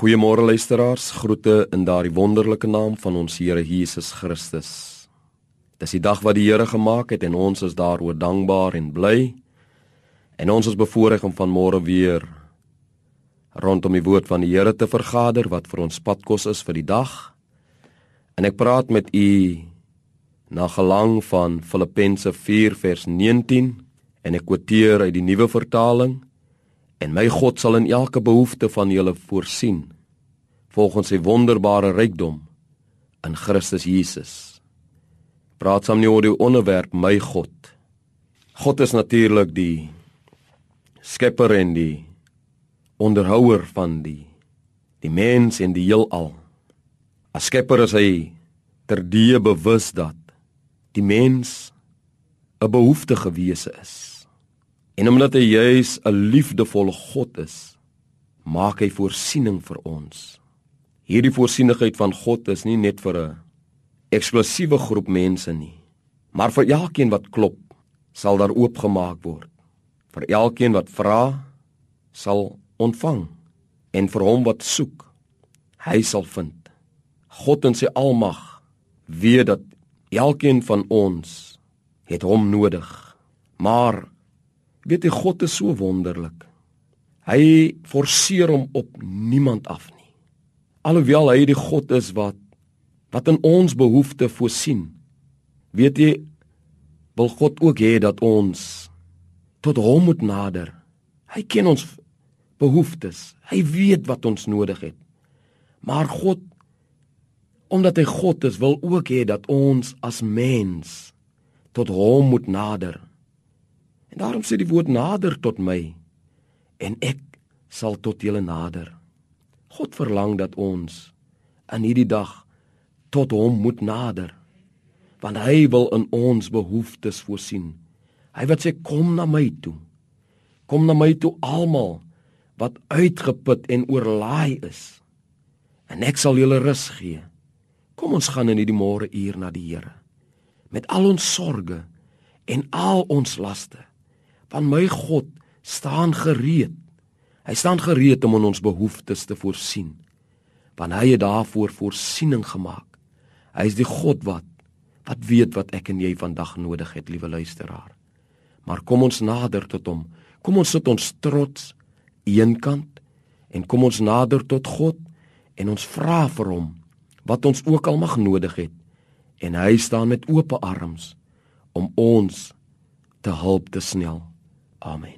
Goeiemôre luisteraars, groete in daardie wonderlike naam van ons Here Jesus Christus. Dis die dag wat die Here gemaak het en ons is daaroor dankbaar en bly. En ons is bevoorreg om vanmôre weer rondom die woord van die Here te vergader wat vir ons padkos is vir die dag. En ek praat met u na gelang van Filippense 4 vers 19 en ek quoteer uit die nuwe vertaling en my God sal in elke behoefte van julle voorsien volgens sy wonderbare rykdom in Christus Jesus. Praat saam nie oor die onderwerp my God. God is natuurlik die skepper en die onderhouer van die die mens en die heelal. As skepper is hy terdee bewus dat die mens 'n behoeftige wese is. En omdat hy juis 'n liefdevolle God is, maak hy voorsiening vir ons. Hierdie voorsienigheid van God is nie net vir 'n eksklusiewe groep mense nie, maar vir elkeen wat klop, sal daar oopgemaak word. Vir elkeen wat vra, sal ontvang en vir hom wat soek, hy sal vind. God in sy almag weet dat elkeen van ons het hom nodig. Maar Weet jy God is so wonderlik. Hy forceer hom op niemand af nie. Alhoewel hy die God is wat wat in ons behoeftes voorsien. Weet jy wil God ook hê dat ons tot hom moet nader. Hy ken ons behoeftes. Hy weet wat ons nodig het. Maar God omdat hy God is, wil ook hê dat ons as mens tot hom moet nader. En daarom sê die woord nader tot my en ek sal tot julle nader. God verlang dat ons in hierdie dag tot hom moet nader want hy wil in ons behoeftes voorsien. Hy wat sê kom na my toe. Kom na my toe almal wat uitgeput en oorlaai is en ek sal julle rus gee. Kom ons gaan in hierdie môre uur na die Here met al ons sorges en al ons laste van my God staan gereed. Hy staan gereed om in ons behoeftes te voorsien. Want hy het daarvoor voorsiening gemaak. Hy is die God wat wat weet wat ek en jy vandag nodig het, liewe luisteraar. Maar kom ons nader tot hom. Kom ons sit ons trots eenkant en kom ons nader tot God en ons vra vir hom wat ons ook al mag nodig het. En hy staan met oop arms om ons te help te snel. Amen.